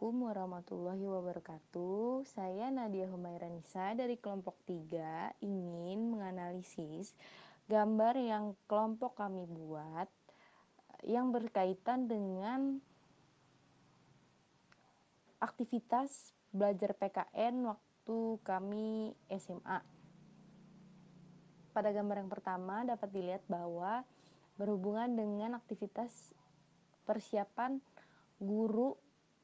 Assalamualaikum warahmatullahi wabarakatuh. Saya Nadia Humaira Nisa dari kelompok 3 ingin menganalisis gambar yang kelompok kami buat yang berkaitan dengan aktivitas belajar PKN waktu kami SMA. Pada gambar yang pertama dapat dilihat bahwa berhubungan dengan aktivitas persiapan guru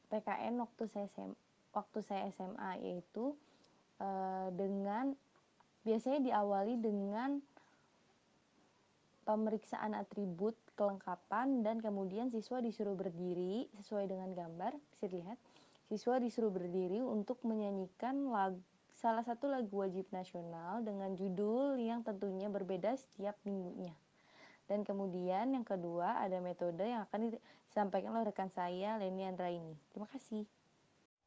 PKN waktu saya SM, waktu saya SMA yaitu e, dengan biasanya diawali dengan pemeriksaan atribut kelengkapan dan kemudian siswa disuruh berdiri sesuai dengan gambar bisa dilihat. Siswa disuruh berdiri untuk menyanyikan lagu, salah satu lagu wajib nasional dengan judul yang tentunya berbeda setiap minggunya dan kemudian yang kedua ada metode yang akan disampaikan oleh rekan saya Leni Andra ini. Terima kasih.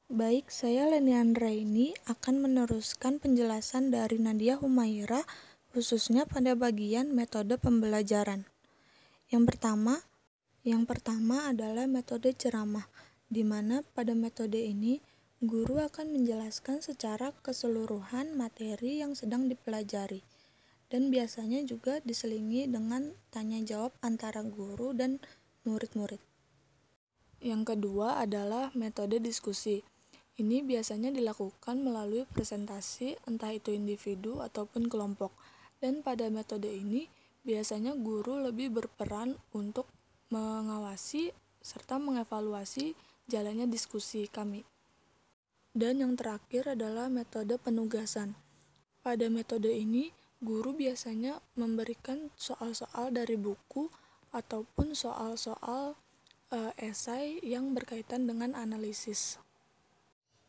Baik, saya Leni Andra ini akan meneruskan penjelasan dari Nadia Humaira khususnya pada bagian metode pembelajaran. Yang pertama, yang pertama adalah metode ceramah, di mana pada metode ini guru akan menjelaskan secara keseluruhan materi yang sedang dipelajari dan biasanya juga diselingi dengan tanya jawab antara guru dan murid-murid. Yang kedua adalah metode diskusi. Ini biasanya dilakukan melalui presentasi entah itu individu ataupun kelompok. Dan pada metode ini biasanya guru lebih berperan untuk mengawasi serta mengevaluasi jalannya diskusi kami. Dan yang terakhir adalah metode penugasan. Pada metode ini, guru biasanya memberikan soal-soal dari buku ataupun soal-soal uh, esai yang berkaitan dengan analisis.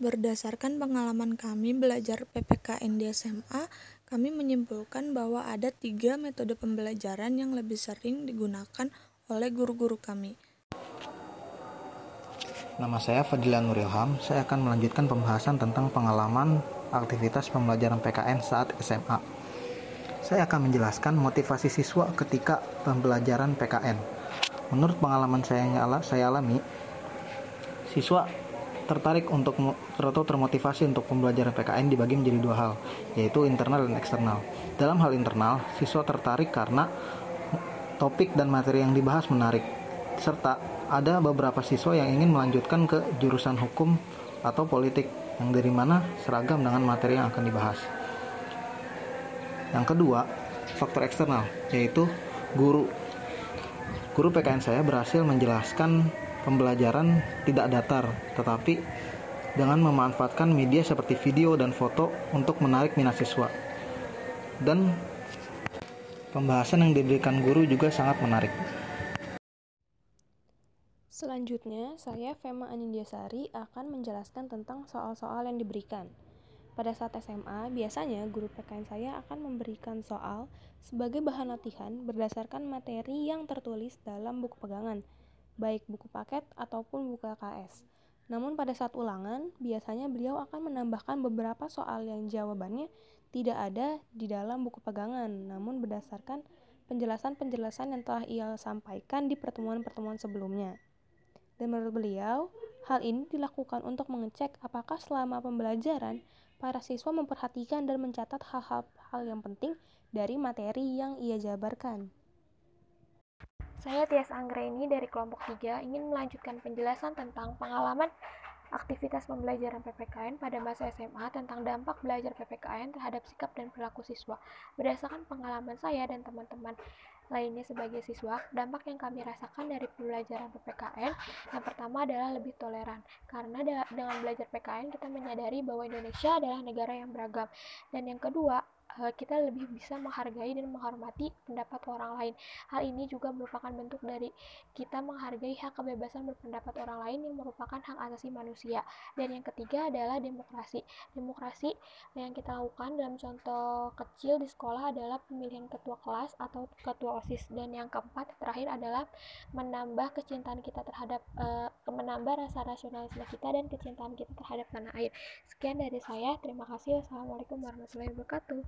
Berdasarkan pengalaman kami belajar PPKN di SMA, kami menyimpulkan bahwa ada tiga metode pembelajaran yang lebih sering digunakan oleh guru-guru kami. Nama saya Fadilan Nurilham. Saya akan melanjutkan pembahasan tentang pengalaman aktivitas pembelajaran PKN saat SMA. Saya akan menjelaskan motivasi siswa ketika pembelajaran PKN. Menurut pengalaman saya yang saya alami, siswa tertarik untuk atau termotivasi untuk pembelajaran PKN dibagi menjadi dua hal, yaitu internal dan eksternal. Dalam hal internal, siswa tertarik karena topik dan materi yang dibahas menarik, serta ada beberapa siswa yang ingin melanjutkan ke jurusan hukum atau politik yang dari mana seragam dengan materi yang akan dibahas. Yang kedua, faktor eksternal, yaitu guru. Guru PKN saya berhasil menjelaskan pembelajaran tidak datar, tetapi dengan memanfaatkan media seperti video dan foto untuk menarik minat siswa. Dan pembahasan yang diberikan guru juga sangat menarik. Selanjutnya, saya Fema Anindiasari akan menjelaskan tentang soal-soal yang diberikan. Pada saat SMA, biasanya guru PKN saya akan memberikan soal sebagai bahan latihan berdasarkan materi yang tertulis dalam buku pegangan, baik buku paket ataupun buku LKS. Namun pada saat ulangan, biasanya beliau akan menambahkan beberapa soal yang jawabannya tidak ada di dalam buku pegangan, namun berdasarkan penjelasan-penjelasan yang telah ia sampaikan di pertemuan-pertemuan sebelumnya. Dan menurut beliau, hal ini dilakukan untuk mengecek apakah selama pembelajaran para siswa memperhatikan dan mencatat hal-hal yang penting dari materi yang ia jabarkan. Saya Tias Anggreni dari kelompok 3 ingin melanjutkan penjelasan tentang pengalaman aktivitas pembelajaran PPKN pada masa SMA tentang dampak belajar PPKN terhadap sikap dan perilaku siswa. Berdasarkan pengalaman saya dan teman-teman lainnya sebagai siswa, dampak yang kami rasakan dari pembelajaran PPKN yang pertama adalah lebih toleran. Karena dengan belajar PKN kita menyadari bahwa Indonesia adalah negara yang beragam. Dan yang kedua, Eh, kita lebih bisa menghargai dan menghormati pendapat orang lain. Hal ini juga merupakan bentuk dari kita menghargai hak kebebasan berpendapat orang lain yang merupakan hak asasi manusia. Dan yang ketiga adalah demokrasi. Demokrasi yang kita lakukan dalam contoh kecil di sekolah adalah pemilihan ketua kelas atau ketua OSIS. Dan yang keempat terakhir adalah menambah kecintaan kita terhadap uh, menambah rasa rasionalisme kita dan kecintaan kita terhadap tanah air. Sekian dari saya. Terima kasih. Wassalamualaikum warahmatullahi wabarakatuh.